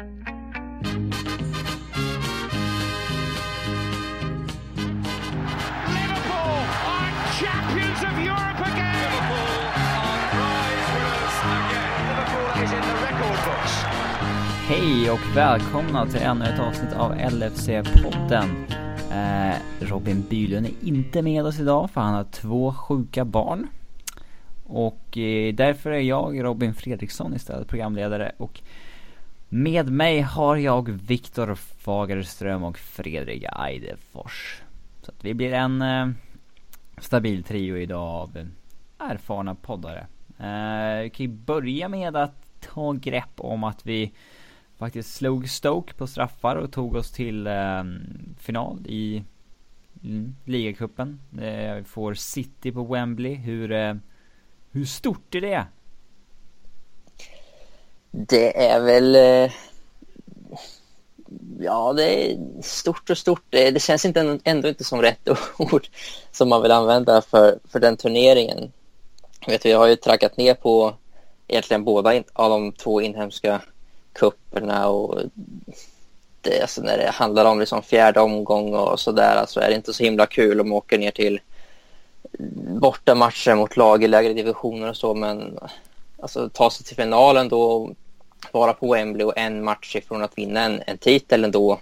Hej och välkomna till ännu ett avsnitt av LFC-podden. Eh, Robin Bylund är inte med oss idag för han har två sjuka barn. Och eh, därför är jag, Robin Fredriksson istället, programledare. Och med mig har jag Viktor Fagerström och Fredrik Eidefors. Så att vi blir en eh, stabil trio idag av eh, erfarna poddare. Eh, vi kan ju börja med att ta grepp om att vi faktiskt slog Stoke på straffar och tog oss till eh, final i mm, ligacupen. Eh, får City på Wembley. Hur, eh, hur stort är det? Det är väl... Eh, ja, det är stort och stort. Det, känns inte, ändå inte som rätt ord som man vill använda för, för den turneringen. Jag vet, vi har ju trackat ner på egentligen båda av de två inhemska kupperna och det, alltså när det handlar om liksom fjärde omgång och sådär så alltså är det inte så himla kul om man åker ner till borta matcher mot lag i lägre divisioner och så men alltså ta sig till finalen då vara på Wembley och en match ifrån att vinna en, en titel ändå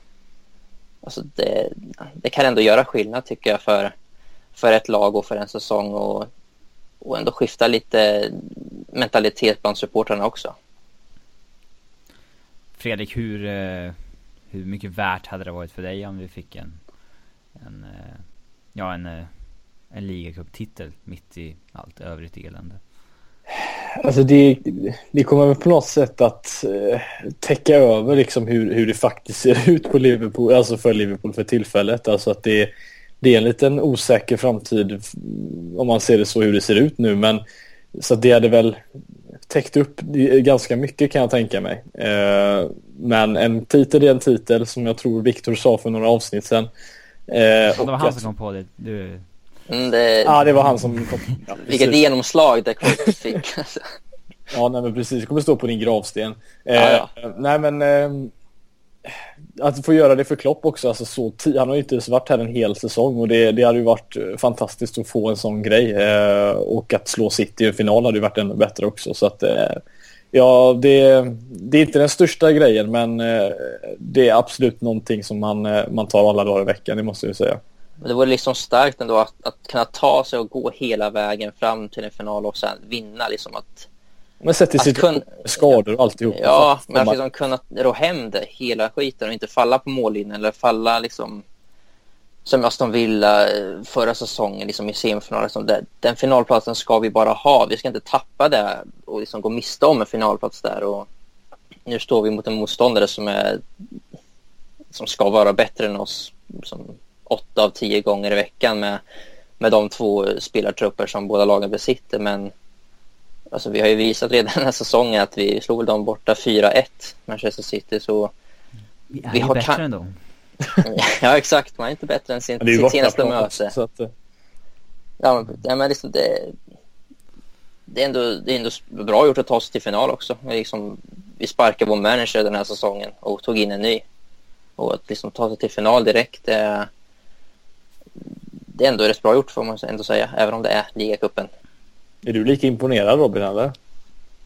alltså det, det kan ändå göra skillnad tycker jag för, för ett lag och för en säsong och, och ändå skifta lite mentalitet bland supportrarna också. Fredrik, hur, eh, hur mycket värt hade det varit för dig om vi fick en, en eh, ja en, eh, en ligacuptitel mitt i allt övrigt elände? Alltså det, det kommer väl på något sätt att eh, täcka över liksom hur, hur det faktiskt ser ut på Liverpool, alltså för Liverpool för tillfället. Alltså att det, det är en liten osäker framtid om man ser det så hur det ser ut nu. Men så det hade väl täckt upp ganska mycket kan jag tänka mig. Eh, men en titel är en titel som jag tror Viktor sa för några avsnitt sedan. Eh, det var han som kom på det. Du... Mm, det... Ja, det var han som kom. Ja, Vilket genomslag det fick. ja, nej men precis. Det kommer stå på din gravsten. Eh, ja, ja. Nej men eh, att få göra det för Klopp också, alltså så han har ju inte varit här en hel säsong och det, det hade ju varit eh, fantastiskt att få en sån grej. Eh, och att slå City i en final hade ju varit ännu bättre också. Så att, ja, det, det, är inte den största grejen men det är absolut någonting som man, man tar alla dagar i veckan, det måste jag säga. Men det vore liksom starkt ändå att, att kunna ta sig och gå hela vägen fram till en final och sen vinna. Liksom att men sett i sitt kun... skador och alltihop. Ja, men att liksom kunna rå hem det, hela skiten och inte falla på mållinjen eller falla liksom som Aston Villa eh, förra säsongen liksom i semifinalen. Liksom den finalplatsen ska vi bara ha. Vi ska inte tappa det och liksom gå miste om en finalplats där. Och nu står vi mot en motståndare som, är, som ska vara bättre än oss som åtta av tio gånger i veckan med, med de två spelartrupper som båda lagen besitter. Men Alltså vi har ju visat redan den här säsongen att vi slog dem borta 4-1 Manchester City så Vi är vi har bättre än dem Ja exakt, man är inte bättre än sin, sitt senaste möte. att... Eh. Ja men, ja, men liksom det, det, är ändå, det är ändå bra gjort att ta sig till final också. Liksom, Vi sparkade vår manager den här säsongen och tog in en ny. Och att liksom ta sig till final direkt det, det är ändå rätt bra gjort får man ändå säga även om det är ligacupen är du lika imponerad Robin eller?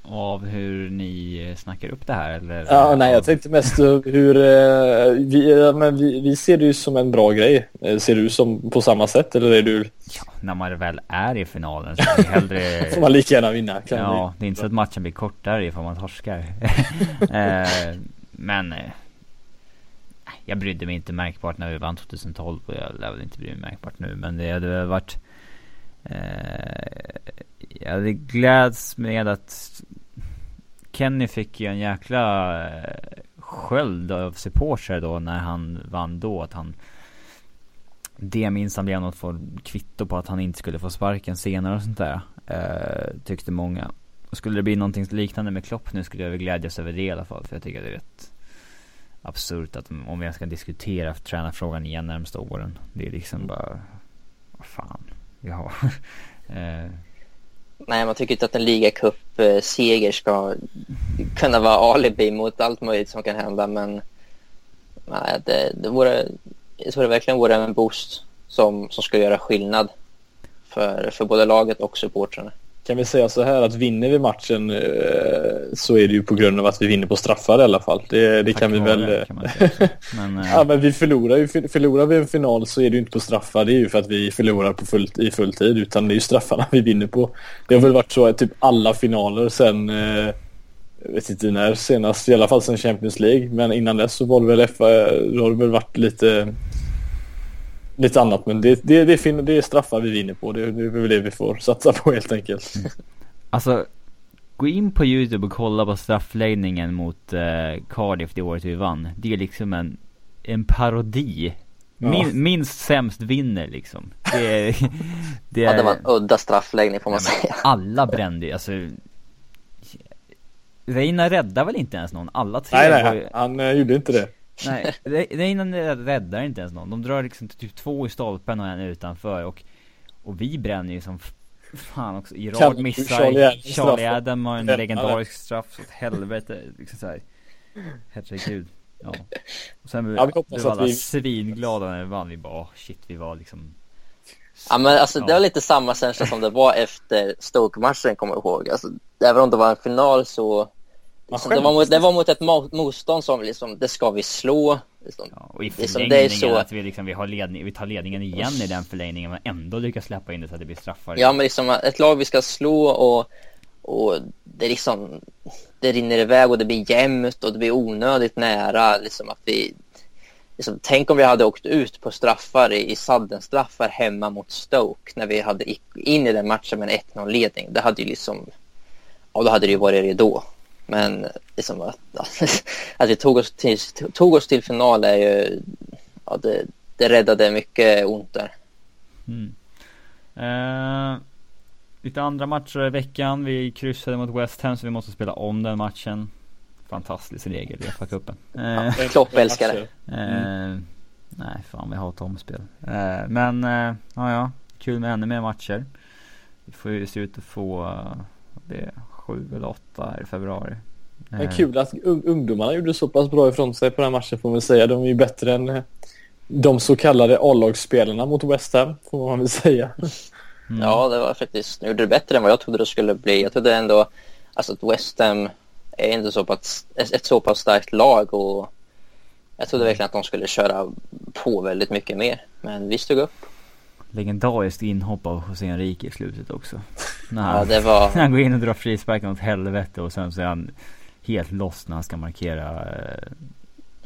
Av hur ni eh, snackar upp det här eller? Ja, nej jag tänkte mest hur eh, vi, men vi, vi, ser det ju som en bra grej. Eh, ser du som på samma sätt eller är du? Ja, när man väl är i finalen så är det hellre... får man lika gärna vinna. ja, det är inte så att matchen blir kortare ifall man torskar. men jag brydde mig inte märkbart när vi vann 2012 och jag lär väl inte bry mig märkbart nu. Men det hade varit eh, Ja, det gläds med att Kenny fick ju en jäkla eh, sköld av supportrar då när han vann då. Att han det minns han blev något för kvitto på att han inte skulle få sparken senare och sånt där. Eh, tyckte många. Skulle det bli någonting liknande med Klopp nu skulle jag väl glädjas över det i alla fall. För jag tycker det är rätt absurt att om vi ska diskutera tränarfrågan igen närmsta åren. Det är liksom bara, vad fan. Vi har eh, Nej, man tycker inte att en ligacup-seger ska kunna vara alibi mot allt möjligt som kan hända, men nej, det, det vore, jag tror det verkligen vore en boost som, som skulle göra skillnad för, för både laget och supportrarna. Kan vi säga så här att vinner vi matchen eh, så är det ju på grund av att vi vinner på straffar i alla fall. Det, det kan vi väl... Det, kan men, eh, ja, men vi förlorar ju. Förlorar vi en final så är det ju inte på straffar. Det är ju för att vi förlorar på full, i full tid. Utan det är ju straffarna vi vinner på. Det har väl varit så att typ alla finaler sen... Eh, jag vet inte när senast, i alla fall sen Champions League. Men innan dess så var det väl, FA, då har det väl varit lite lite annat. Men det, det, det, är, det är straffar vi vinner på. Det, det är väl det vi får satsa på helt enkelt. Mm. Alltså, gå in på YouTube och kolla på straffläggningen mot eh, Cardiff det året vi vann. Det är liksom en, en parodi. Min, ja. Minst sämst vinner liksom. Det, är, det, är, ja, det var en udda straffläggning får man ja, säga. Alla brände alltså Reina räddade väl inte ens någon? Alla tre Nej nej, ju... han uh, gjorde inte det Nej, Reina räddar inte ens någon. De drar liksom typ två i stolpen och en utanför och, och vi bränner ju som fan också. Gerard missar, Charlie, Adam har en legendarisk straff så åt helvete. Liksom såhär. Herregud. Ja. Och sen ja, vi, vi var alla vi... svinglada när vi vann. Vi bara, oh, shit, vi var liksom Ja men alltså ja. det var lite samma känsla som det var efter Stoke-matchen kommer jag ihåg. Alltså, även om det var en final så Liksom, det, var mot, det var mot ett motstånd som liksom, det ska vi slå. Liksom. Ja, och i förlängningen liksom, så... att vi, liksom, vi, har ledning, vi tar ledningen igen i den förlängningen men ändå lyckas släppa in det så att det blir straffar. Ja men liksom ett lag vi ska slå och, och det liksom det rinner iväg och det blir jämnt och det blir onödigt nära. Liksom att vi, liksom, tänk om vi hade åkt ut på straffar i, i straffar hemma mot Stoke när vi hade in i den matchen med en 1-0 ledning. Det hade ju liksom, ja då hade det ju varit det då. Men liksom att, att vi tog oss, till, tog oss till final är ju, ja, det, det räddade mycket ont där. Mm. Eh, lite andra matcher i veckan. Vi kryssade mot West Ham så vi måste spela om den matchen. Fantastisk regel i FA-cupen. Eh, Klopp älskar det. Eh, nej, fan vi hatar omspel. Eh, men, eh, ja ja. Kul med ännu mer matcher. Vi får ju se ut att få, uh, det sju eller åtta i februari. Men eh. kul att ungdomarna gjorde så pass bra ifrån sig på den här matchen får man säga. De är ju bättre än eh, de så kallade A-lagsspelarna mot West Ham får man väl säga. Mm. Ja, det var faktiskt, de gjorde det bättre än vad jag trodde det skulle bli. Jag trodde ändå alltså att West Ham är inte så pass, ett så pass starkt lag och jag trodde verkligen att de skulle köra på väldigt mycket mer. Men vi stod upp legendariskt inhopp av José Enrique i slutet också. När ja, det var... han går in och drar frisparken åt helvete och sen så är han helt loss när han ska markera eh,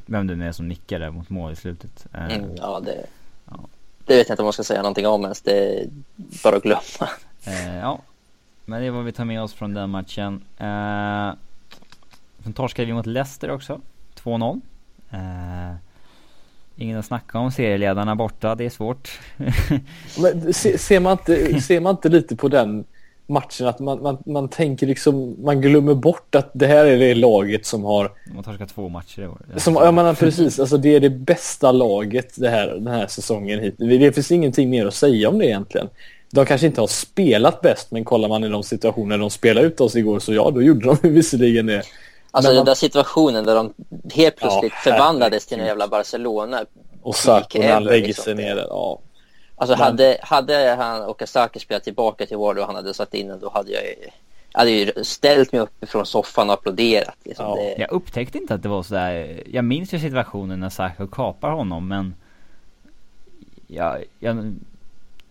vem det nu är som nickar där mot mål i slutet. Eh, mm, ja, det... Ja. Det vet jag inte om man ska säga någonting om ens. Det är bara att glömma. Eh, ja, men det är vad vi tar med oss från den matchen. Eh, sen torskade vi mot Leicester också. 2-0. Eh, Ingen att snacka om, serieledarna borta, det är svårt. Men se, ser, man inte, ser man inte lite på den matchen att man, man, man tänker liksom, man glömmer bort att det här är det laget som har... De har torskat två matcher i år. Som, ja men precis, alltså det är det bästa laget det här, den här säsongen hit. Det finns ingenting mer att säga om det egentligen. De kanske inte har spelat bäst, men kollar man i de situationer de spelade ut oss igår så ja, då gjorde de visserligen det. Alltså man... den där situationen där de helt plötsligt ja, förvandlades till en jävla Barcelona. Och Sarko när han lägger liksom. sig ner där. Ja. Alltså men... hade, hade han Okazaki spelat tillbaka till Ward och han hade satt in den då hade jag ju, hade ju ställt mig upp från soffan och applåderat. Liksom. Ja. Det... Jag upptäckte inte att det var sådär. Jag minns ju situationen när Sarko kapar honom men jag, jag,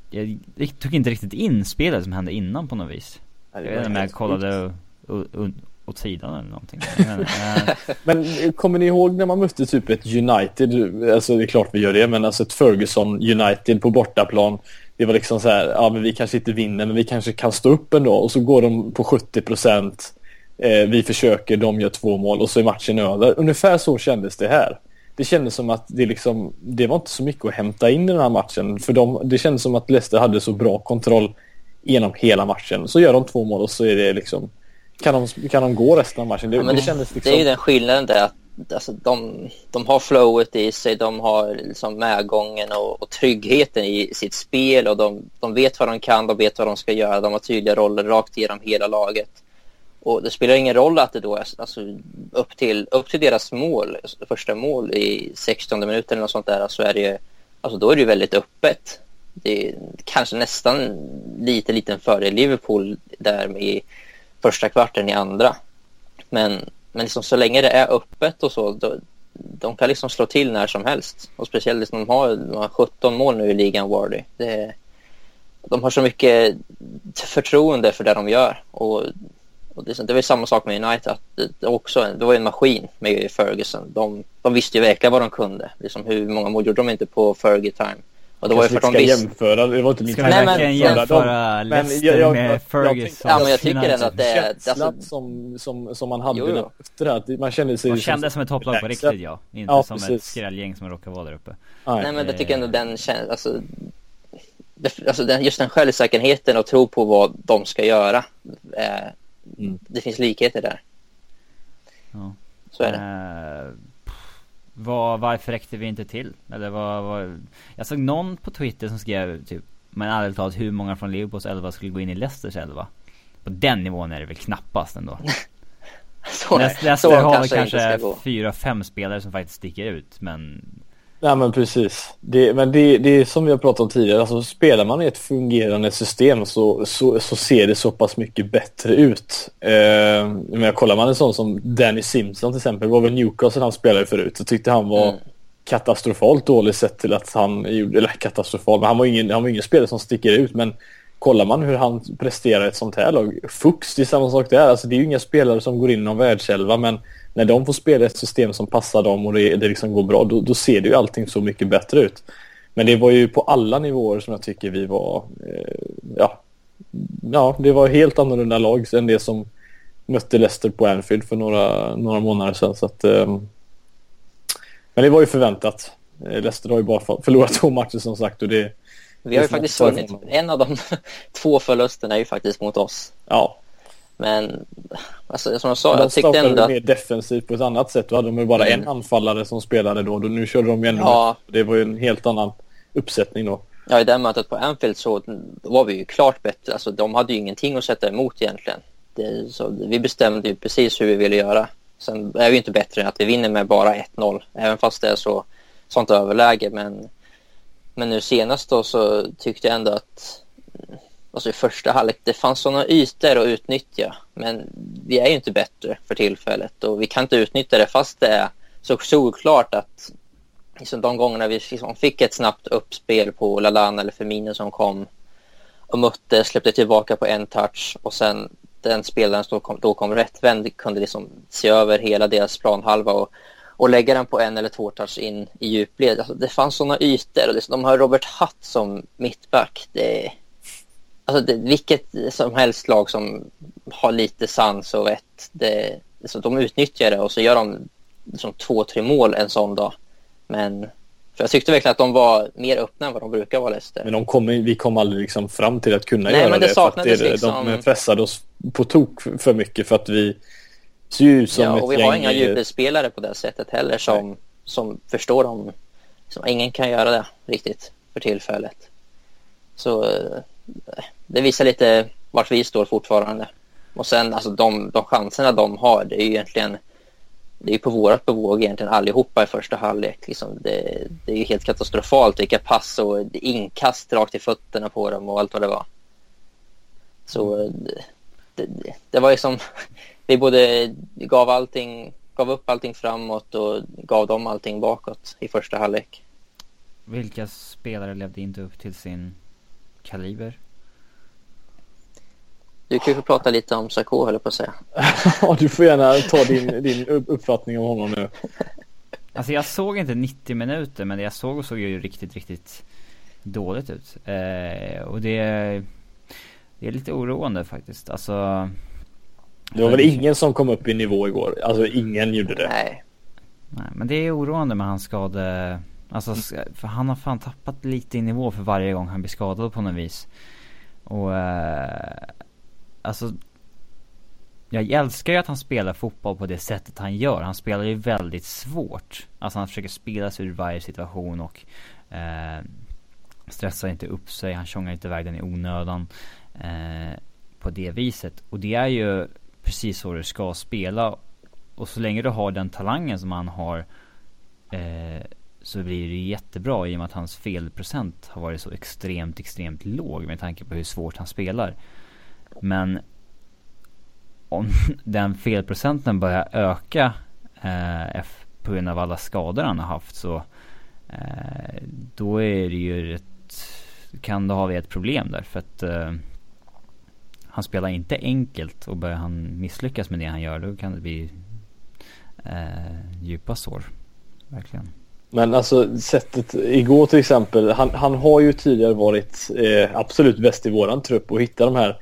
jag, jag tog inte riktigt in spelet som hände innan på något vis. jag vet inte om jag kollade åt sidan eller någonting. Men, äh... men kommer ni ihåg när man mötte typ ett United? Alltså det är klart vi gör det, men alltså ett Ferguson United på bortaplan. Det var liksom så här, ja men vi kanske inte vinner, men vi kanske kan stå upp ändå. Och så går de på 70 procent. Eh, vi försöker, de gör två mål och så är matchen över. Ungefär så kändes det här. Det kändes som att det liksom, det var inte så mycket att hämta in i den här matchen. För de, det kändes som att Leicester hade så bra kontroll genom hela matchen. Så gör de två mål och så är det liksom kan de, kan de gå resten av matchen? Det, ja, det, det, liksom... det är ju den skillnaden där att alltså de, de har flowet i sig, de har liksom medgången och, och tryggheten i sitt spel och de, de vet vad de kan, de vet vad de ska göra, de har tydliga roller rakt igenom hela laget. Och det spelar ingen roll att det då är alltså, upp, till, upp till deras mål, alltså, första mål i 16 minuter eller något sånt där, så är det ju, alltså då är det ju väldigt öppet. Det är kanske nästan lite liten fördel Liverpool där med första kvarten i andra. Men, men liksom så länge det är öppet och så, då, de kan liksom slå till när som helst. Och speciellt liksom, de, har, de har 17 mål nu i ligan, Wardy. Det, de har så mycket förtroende för det de gör. Och, och det, det var samma sak med United. Att det, det, också, det var en maskin med Ferguson. De, de visste ju verkligen vad de kunde. Liksom, hur många mål gjorde de inte på Fergie time? Och det var ju för att de visste... jämföra, det var inte min Ska vi verkligen jämföra Leicester jag, med Ferguson? Ja men jag tycker ändå att det är... Känslan alltså... som, som, som man hade jo, jo. efter det att man kände sig... Man kände som ett topplag på riktigt ja. Inte ja, som precis. ett skrällgäng som råkar vara där uppe. Nej, Nej men jag tycker ändå den känns, alltså, det, alltså den, just den självsäkerheten och tro på vad de ska göra. Eh, mm. Det finns likheter där. Ja. Så är det. Uh... Vad, varför räckte vi inte till? Eller vad, vad, Jag såg någon på Twitter som skrev typ Men ärligt talat hur många från Liverpools 11 skulle gå in i Leicesters 11? På den nivån är det väl knappast ändå så, Leicester så har kanske, kanske fyra, fem spelare som faktiskt sticker ut men Nej men precis. Det, men det, det är som vi har pratat om tidigare, alltså spelar man i ett fungerande system så, så, så ser det så pass mycket bättre ut. Eh, men kollar man en sån som Danny Simpson till exempel, var väl Newcastle han spelade förut, så tyckte han var mm. katastrofalt dålig sett till att han gjorde, eller katastrofal, men han var ingen, han var ingen spelare som sticker ut men kollar man hur han presterar ett sånt här lag, Fuchs det är samma sak där, alltså det är ju inga spelare som går in i någon världselva men när de får spela ett system som passar dem och det, det liksom går bra, då, då, ser det ju allting så mycket bättre ut. Men det var ju på alla nivåer som jag tycker vi var, eh, ja, ja, det var helt annorlunda lag än det som mötte Leicester på Anfield för några, några månader sedan. Så att, eh, men det var ju förväntat. Eh, Leicester har ju bara förlorat två matcher som sagt och det vi har ju faktiskt vunnit. En av de två förlusterna är ju faktiskt mot oss. Ja, men alltså, som jag sa, jag tyckte ändå... De mer defensivt på ett annat sätt. Då hade de ju bara mm. en anfallare som spelade då. då nu körde de ju ändå ja. Det var ju en helt annan uppsättning då. Ja, i det mötet på Anfield så var vi ju klart bättre. Alltså, de hade ju ingenting att sätta emot egentligen. Det, så, vi bestämde ju precis hur vi ville göra. Sen är vi inte bättre än att vi vinner med bara 1-0. Även fast det är så, sånt överläge. Men, men nu senast då så tyckte jag ändå att alltså i första halvlek, det fanns sådana ytor att utnyttja. Men vi är ju inte bättre för tillfället och vi kan inte utnyttja det fast det är så solklart att liksom de gångerna vi liksom fick ett snabbt uppspel på Lalana eller Firmino som kom och mötte, släppte tillbaka på en touch och sen den spelaren som kom, då kom rättvänd kunde liksom se över hela deras planhalva och, och lägga den på en eller två touch in i djupled. Alltså det fanns sådana ytor och liksom, de har Robert Hutt som mittback. Det, Alltså det, vilket som helst lag som har lite sans och vett, det, alltså de utnyttjar det och så gör de liksom två, tre mål en sån dag. Men för jag tyckte verkligen att de var mer öppna än vad de brukar vara Leicester. Men de kom, vi kom aldrig liksom fram till att kunna Nej, göra men det. Saknades det liksom... De pressade oss på tok för mycket för att vi ser ut som ja, ett och vi gäng... har inga djupespelare på det sättet heller som, som förstår dem. Som ingen kan göra det riktigt för tillfället. Så eh, det visar lite vart vi står fortfarande. Och sen alltså de, de chanserna de har, det är ju egentligen det är på vårat bevåg egentligen allihopa i första halvlek. Liksom det, det är ju helt katastrofalt vilka pass och inkast rakt i fötterna på dem och allt vad det var. Så det, det, det var ju som, vi både gav allting, gav upp allting framåt och gav dem allting bakåt i första halvlek. Vilka spelare levde inte upp till sin kaliber? Du kan ju få prata lite om Sarko, höll på att säga. Ja, du får gärna ta din, din uppfattning om honom nu. Alltså jag såg inte 90 minuter, men det jag såg såg ju riktigt, riktigt dåligt ut. Eh, och det, det är lite oroande faktiskt. Alltså... Det var väl ingen som kom upp i nivå igår? Alltså ingen gjorde det. Nej. Nej, men det är oroande med hans skade... Alltså, för han har fan tappat lite i nivå för varje gång han blir skadad på något vis. Och... Eh, alltså jag älskar ju att han spelar fotboll på det sättet han gör. Han spelar ju väldigt svårt. Alltså han försöker spela sig ur varje situation och eh, stressar inte upp sig. Han tjongar inte iväg den i onödan. Eh, på det viset. Och det är ju precis så du ska spela. Och så länge du har den talangen som han har eh, så blir det jättebra i och med att hans felprocent har varit så extremt, extremt låg med tanke på hur svårt han spelar. Men om den felprocenten börjar öka eh, på grund av alla skador han har haft så eh, då är det ju ett, kan då ha vi ett problem där för att eh, han spelar inte enkelt och börjar han misslyckas med det han gör då kan det bli eh, djupa sår. Verkligen. Men alltså sättet igår till exempel. Han, han har ju tidigare varit eh, absolut bäst i våran trupp och hitta de här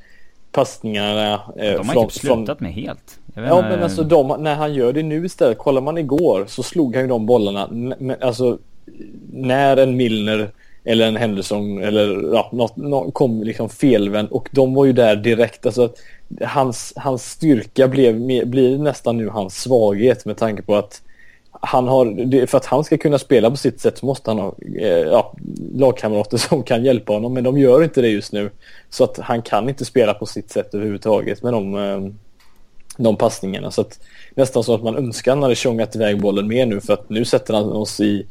passningarna. Eh, de har från, typ slutat med helt. ja men alltså de, när han gör det nu istället. Kollar man igår så slog han ju de bollarna. Alltså när en Milner eller en Henderson eller ja, något, något kom liksom felvänd och de var ju där direkt. Alltså hans, hans styrka blev, blir nästan nu hans svaghet med tanke på att han har, för att han ska kunna spela på sitt sätt så måste han ha eh, ja, lagkamrater som kan hjälpa honom. Men de gör inte det just nu. Så att han kan inte spela på sitt sätt överhuvudtaget med de, eh, de passningarna. Så att, nästan så att man önskar att han hade tjongat iväg bollen mer nu för att nu sätter han oss i,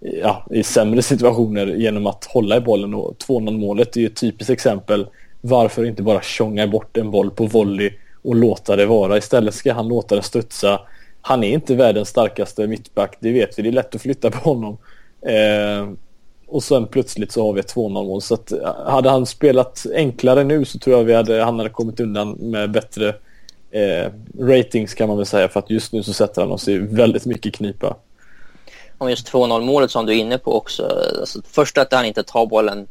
ja, i sämre situationer genom att hålla i bollen. Och 2-0 målet är ju ett typiskt exempel. Varför inte bara tjonga bort en boll på volley och låta det vara. Istället ska han låta den studsa han är inte världens starkaste mittback, det vet vi. Det är lätt att flytta på honom. Eh, och sen plötsligt så har vi ett 2-0 mål. Så att, eh, hade han spelat enklare nu så tror jag vi hade, han hade kommit undan med bättre eh, ratings kan man väl säga. För att just nu så sätter han oss i väldigt mycket knipa. Om just 2-0 målet som du är inne på också. Alltså, först att han inte tar bollen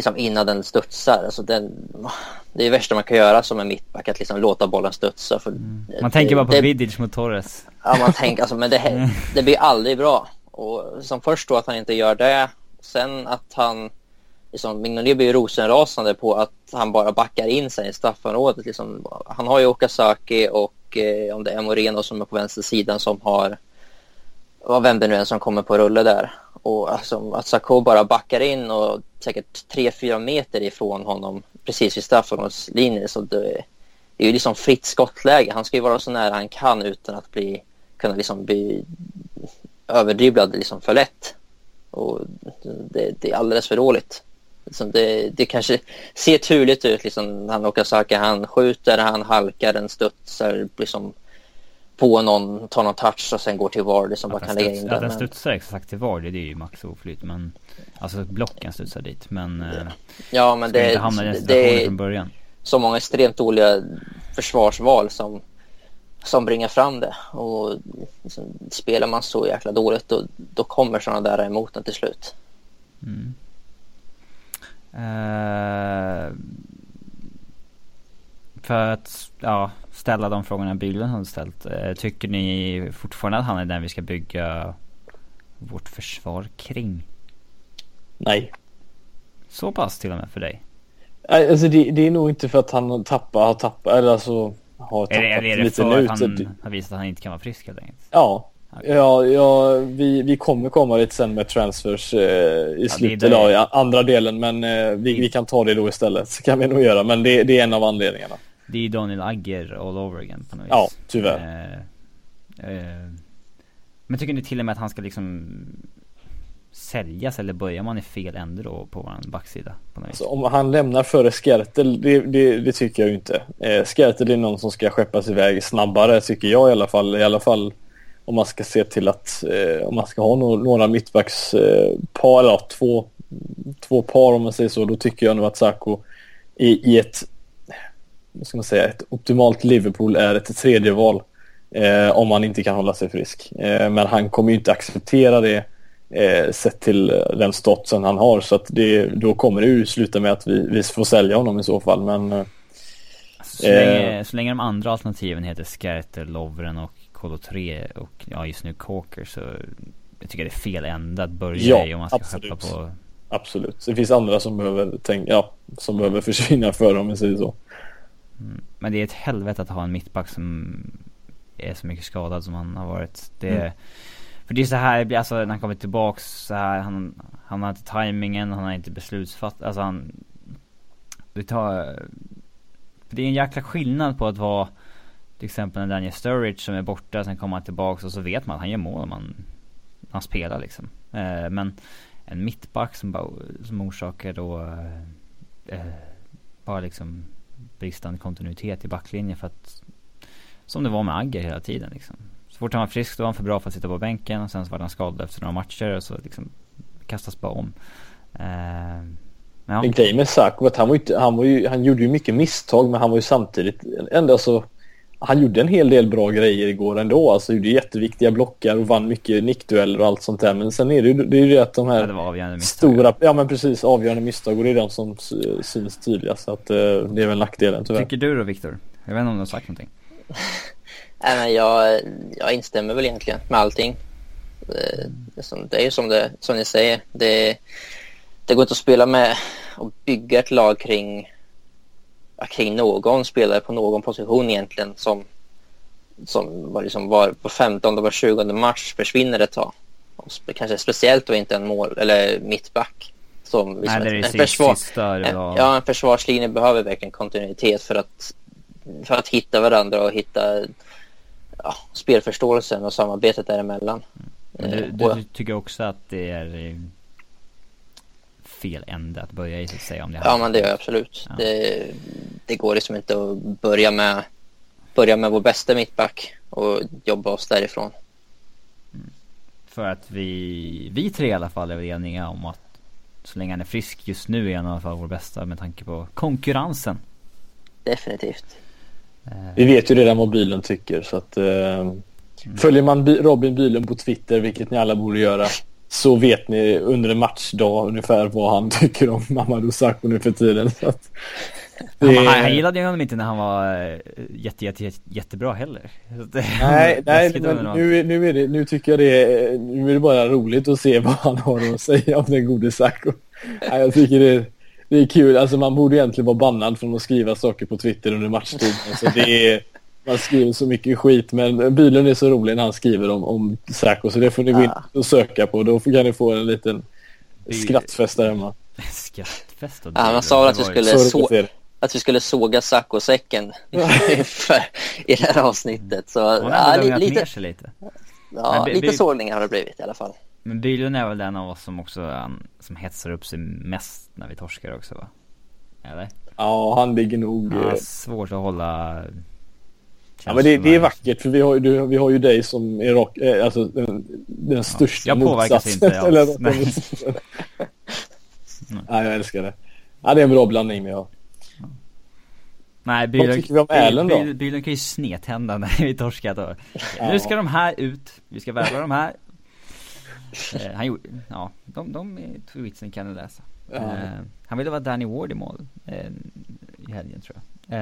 liksom innan den studsar. Alltså den, det är det värsta man kan göra som en mittback, att liksom låta bollen studsa. För mm. Man det, tänker bara på det, Vidic mot Torres. Ja, man tänker alltså, men det, det blir aldrig bra. Och som först då att han inte gör det, sen att han liksom, Mignolet blir rosenrasande på att han bara backar in sig i straffområdet. Liksom, han har ju Okazaki och eh, om det är Moreno som är på vänster sidan som har, vem det nu är som kommer på rulle där. Och alltså, att Sarko bara backar in och säkert 3-4 meter ifrån honom precis vid straffområdeslinjen. Så det, är ju liksom fritt skottläge. Han ska ju vara så nära han kan utan att bli, kunna liksom bli överdribblad liksom för lätt. Och det, det är alldeles för dåligt. Liksom det, det kanske ser turligt ut. Liksom, han åker saker, han skjuter, han halkar, den studsar. Liksom, på någon, tar någon touch och sen går till VAR som bara kan lägga in den. Ja, den studsar exakt till VAR, det är ju max oflyt. Men alltså blocken studsar dit. Men ja, ja men det, hamna i det är från början. så många extremt dåliga försvarsval som, som bringar fram det. Och liksom, spelar man så jäkla dåligt då, då kommer sådana där emot en till slut. Mm. Uh, för att, ja, ställa de frågorna Bylund har ställt. Eh, tycker ni fortfarande att han är den vi ska bygga vårt försvar kring? Nej. Så pass till och med för dig? Alltså det, det är nog inte för att han tappar, har tappat, eller alltså har tappat är det, är det lite för att han har visat att han inte kan vara frisk helt enkelt? Ja. Ja, ja vi, vi kommer komma lite sen med transfers eh, i ja, slutet av andra delen men eh, vi, vi kan ta det då istället. Så kan vi nog göra men det, det är en av anledningarna. Det är Daniel Agger all over again på något vis. Ja, tyvärr. Eh, eh, men tycker ni till och med att han ska liksom säljas eller börjar man i fel ände då på vår backsida? På alltså, om han lämnar före Skertel, det, det, det, tycker jag ju inte. Eh, Skertel är någon som ska skeppas iväg snabbare tycker jag i alla fall. I alla fall om man ska se till att eh, om man ska ha no några mittbackspar, eh, eller två, två par om man säger så, då tycker jag nog att Sarko i, i ett vad ska man säga, ett optimalt Liverpool är ett tredje val eh, om man inte kan hålla sig frisk. Eh, men han kommer ju inte acceptera det eh, sett till den statsen han har så att det, då kommer det ju sluta med att vi, vi får sälja honom i så fall. Men, eh, så, länge, så länge de andra alternativen heter Skerter, Lovren och Kolo 3 och ja, just nu Corker så jag tycker det är fel ända att börja ja, i om man ska absolut. på Absolut. Det finns andra som behöver tänka, ja, som behöver försvinna för om vi säger så. Mm. Men det är ett helvete att ha en mittback som är så mycket skadad som han har varit. Det, mm. För det är så här, alltså när han kommer tillbaks så här, han, han har inte tajmingen, han har inte beslutsfatt, alltså han Det tar det är en jäkla skillnad på att vara Till exempel en Daniel Sturridge som är borta, sen kommer han tillbaks och så vet man att han gör mål om han, han spelar liksom. Eh, men en mittback som bara, som orsakar då eh, bara liksom bristande kontinuitet i backlinjen för att som det var med Agger hela tiden liksom. Så fort han var frisk då var han för bra för att sitta på bänken och sen så var han skadad efter några matcher och så liksom kastas bara om. Eh, ja. Grejen med Sack var att han var, inte, han var ju, han gjorde ju mycket misstag men han var ju samtidigt ändå så han gjorde en hel del bra grejer igår ändå. Alltså gjorde jätteviktiga blockar och vann mycket nickdueller och allt sånt där. Men sen är det ju det, är ju det att de här ja, stora, ja men precis, avgörande misstag och det är de som syns tydligast. Så att uh, det är väl nackdelen tyvärr. Tycker du då Viktor? Jag vet inte om du har sagt någonting. Nej, men jag, jag instämmer väl egentligen med allting. Det är ju som, det, som ni säger. Det, det går inte att spela med och bygga ett lag kring, kring någon spelare på någon position egentligen som, som var, liksom var på 15 och var 20 match försvinner ett tag. Kanske speciellt då inte en mål eller mittback. Som liksom Nej, det är en, försvar, en, ja, en försvarslinje behöver verkligen kontinuitet för att, för att hitta varandra och hitta ja, spelförståelsen och samarbetet däremellan. Mm. Du, du, du, tycker också att det är eh, fel ände att börja i så att säga om det Ja men det gör jag absolut. Ja. Det, det går liksom inte att börja med börja med vår bästa mittback och jobba oss därifrån. Mm. För att vi, vi tre i alla fall är eniga om att så länge han är frisk just nu är han i alla fall vår bästa med tanke på konkurrensen. Definitivt. Eh. Vi vet ju redan vad Bylund tycker så att eh, mm. Följer man Robin Bylund på Twitter, vilket ni alla borde göra, så vet ni under en matchdag ungefär vad han tycker om Mamadou Sakho nu för tiden. Så att, det... han, han, gillade ju honom inte när han var eh, jätte, jätte, jätte, jättebra heller. nej, nej men nu, nu, är det, nu tycker jag det nu är det bara roligt att se vad han har att säga om den gode Sakho. jag tycker det det är kul. Alltså man borde egentligen vara bannad från att skriva saker på Twitter under matchtid. Alltså det är, man skriver så mycket skit men Bylund är så rolig när han skriver om, om Sacco så det får ni gå in och söka på. Då kan ni få en liten skrattfest där hemma. Skrattfest? Ja, man sa att vi skulle, så, att vi skulle såga Sacco-säcken i det här avsnittet. Så, ja, lite, lite. Ja, lite sågningar har det blivit i alla fall. Men Bylund är väl den av oss som också um, som hetsar upp sig mest när vi torskar också va? Eller? Ja, han ligger nog... Ja, eh, svårt att hålla... Ja men det, det, är vackert för vi har, ju, vi har ju dig som är rock, eh, alltså den, den största ja, Jag påverkas inte alls. Nej. Nej, jag älskar det. Ja, det är en bra blandning vi har. Nej, Bylund, Vad tycker vi om Älen då? Bylund kan ju snedtända när vi torskat då. Ja. Nu ska de här ut, vi ska värva de här eh, han gjorde, ja, de, de tweetsen kan du läsa. Eh, han ville vara Danny Ward i mål eh, i helgen tror jag.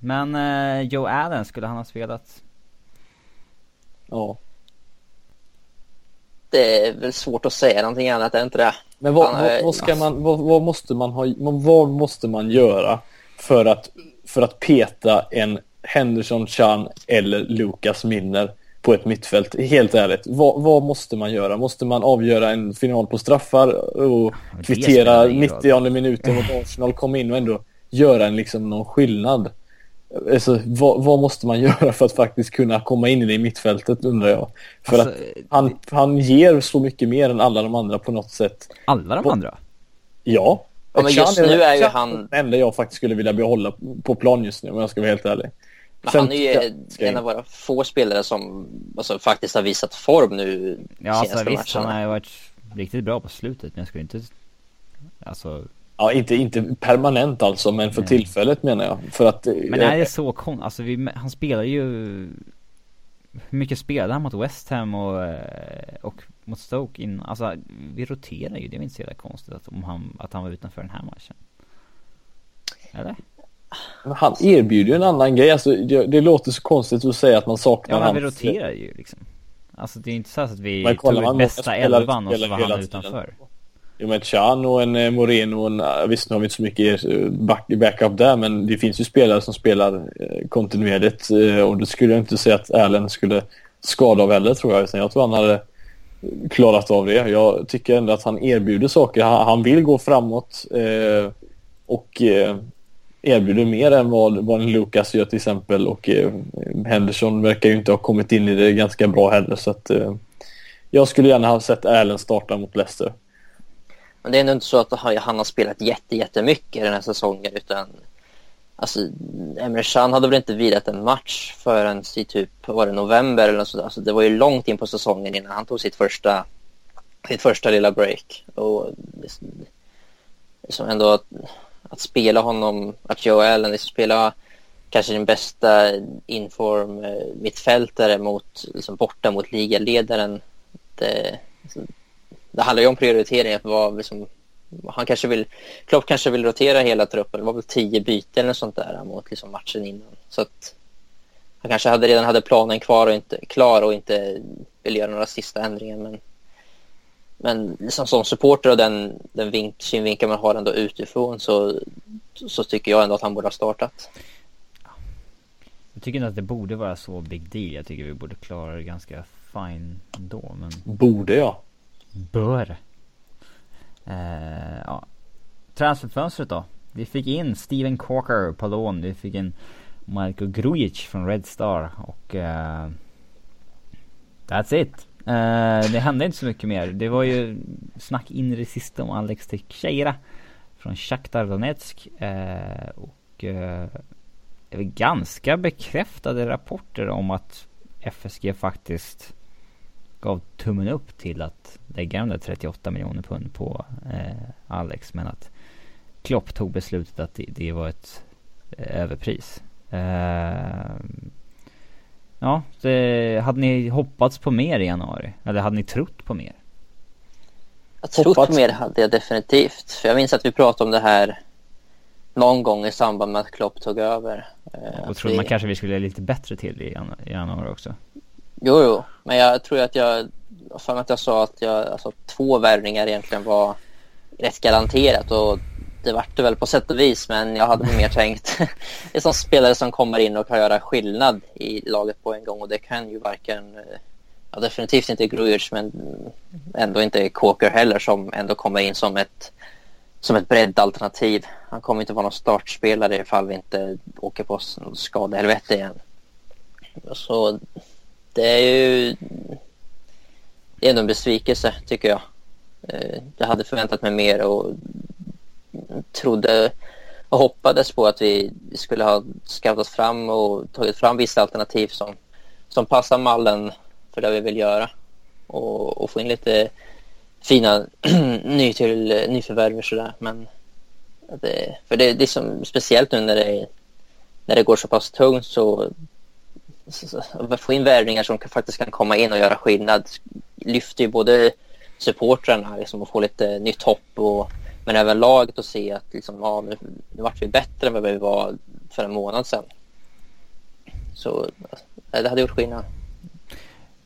Men eh, Joe Allen, skulle han ha spelat? Ja. Det är väl svårt att säga någonting annat, är inte det? Men vad, vad, vad ska man, vad, vad, måste man ha, vad måste man göra för att, för att peta en Henderson Chan eller Lucas Minner på ett mittfält. Helt ärligt, vad, vad, måste man göra? Måste man avgöra en final på straffar och kvittera 90 minuten mot Arsenal, komma in och ändå göra en, liksom, någon skillnad? Alltså, vad, vad, måste man göra för att faktiskt kunna komma in i det mittfältet undrar jag. För alltså, att han, han ger så mycket mer än alla de andra på något sätt. Alla de andra? Ja. ja men just nu är ju han... Det enda jag faktiskt skulle vilja behålla på plan just nu om jag ska vara helt ärlig. Men han är ju en av våra få spelare som alltså, faktiskt har visat form nu Ja alltså visst, han har ju varit riktigt bra på slutet men jag skulle inte Alltså Ja, inte, inte permanent alltså, men för Nej. tillfället menar jag. För att, men är det så konstigt? Alltså vi, han spelar ju Hur mycket spelade han mot West Ham och, eh, och mot Stoke in, alltså vi roterar ju, det är inte så jävla konstigt att, om han, att han var utanför den här matchen. Eller? Han erbjuder ju en annan grej. Alltså, det, det, låter så konstigt att säga att man saknar Ja, men vi roterar ju liksom. Alltså det är inte så att vi tog bästa elvan och så var han utanför. Jo men Chan och en eh, Moreno och en, eh, visst nu har vi inte så mycket eh, back, backup där men det finns ju spelare som spelar kontinuerligt och det skulle jag inte säga att Allen skulle skada av heller tror jag utan jag tror han hade klarat av det. Jag tycker ändå att han erbjuder saker. Han, vill gå framåt och erbjuder mer än vad, vad en Lucas gör till exempel och Henderson verkar ju inte ha kommit in i det ganska bra heller så att jag skulle gärna ha sett Allen starta mot Leicester. Men det är ändå inte så att han har spelat jätte, jättemycket den här säsongen utan Alltså, Emre Can hade väl inte vilat en match förrän i typ, var det november eller så. Alltså, det var ju långt in på säsongen innan han tog sitt första, sitt första lilla break. Och liksom ändå att, att spela honom, att Joe Allen liksom spela kanske den bästa inform-mittfältare eh, mot, liksom borta mot ligaledaren. Det, alltså, det handlar ju om prioritering. Att vad, liksom, han kanske vill, Klopp kanske vill rotera hela truppen. Det var väl tio byten eller sånt där mot liksom matchen innan. Så att han kanske hade, redan hade planen kvar och inte, klar och inte vill göra några sista ändringar. Men, men liksom som supporter och den, den vink, synvinkel man har ändå utifrån så, så tycker jag ändå att han borde ha startat. Jag tycker inte att det borde vara så big deal. Jag tycker vi borde klara det ganska fine ändå. Men... Borde jag? Bör. Eh, ja. Transferfönstret då. Vi fick in Steven Corker på lån. Vi fick in Marko Grujic från Red Star och Eh, That's it. Eh, det hände inte så mycket mer. Det var ju snack in i det sista om Alex Teixeira från Shakhtar Donetsk. Eh, och det är ganska bekräftade rapporter om att FSG faktiskt gav tummen upp till att lägga de där 38 miljoner pund på eh, Alex. Men att Klopp tog beslutet att det, det var ett eh, överpris. Eh, ja, det, hade ni hoppats på mer i januari? Eller hade ni trott på mer? Jag trott på mer hade jag definitivt. För jag minns att vi pratade om det här någon gång i samband med att Klopp tog över. Eh, och trodde vi... man kanske vi skulle lite bättre till i januari också? Jo, jo, men jag tror att jag, för att jag sa att jag, alltså, två värvningar egentligen var rätt garanterat och det vart det väl på sätt och vis, men jag hade mer tänkt det är som spelare som kommer in och kan göra skillnad i laget på en gång och det kan ju varken, eh, ja, definitivt inte Grujic men ändå inte Kåker heller som ändå kommer in som ett som ett breddalternativ. Han kommer inte vara någon startspelare ifall vi inte åker på skadehelvete igen. Så det är ju det är ändå en besvikelse tycker jag. Eh, jag hade förväntat mig mer och trodde och hoppades på att vi skulle ha scoutat fram och tagit fram vissa alternativ som, som passar mallen för det vi vill göra och, och få in lite fina ny till, nyförvärv och sådär. Men det, för det, det är som, speciellt nu när det, när det går så pass tungt så få in värvningar som faktiskt kan komma in och göra skillnad lyfter ju både supportrarna liksom, och få lite nytt hopp och, men även laget att se att liksom, ja, nu, nu vart vi bättre än vad vi var för en månad sedan. Så det hade gjort skillnad.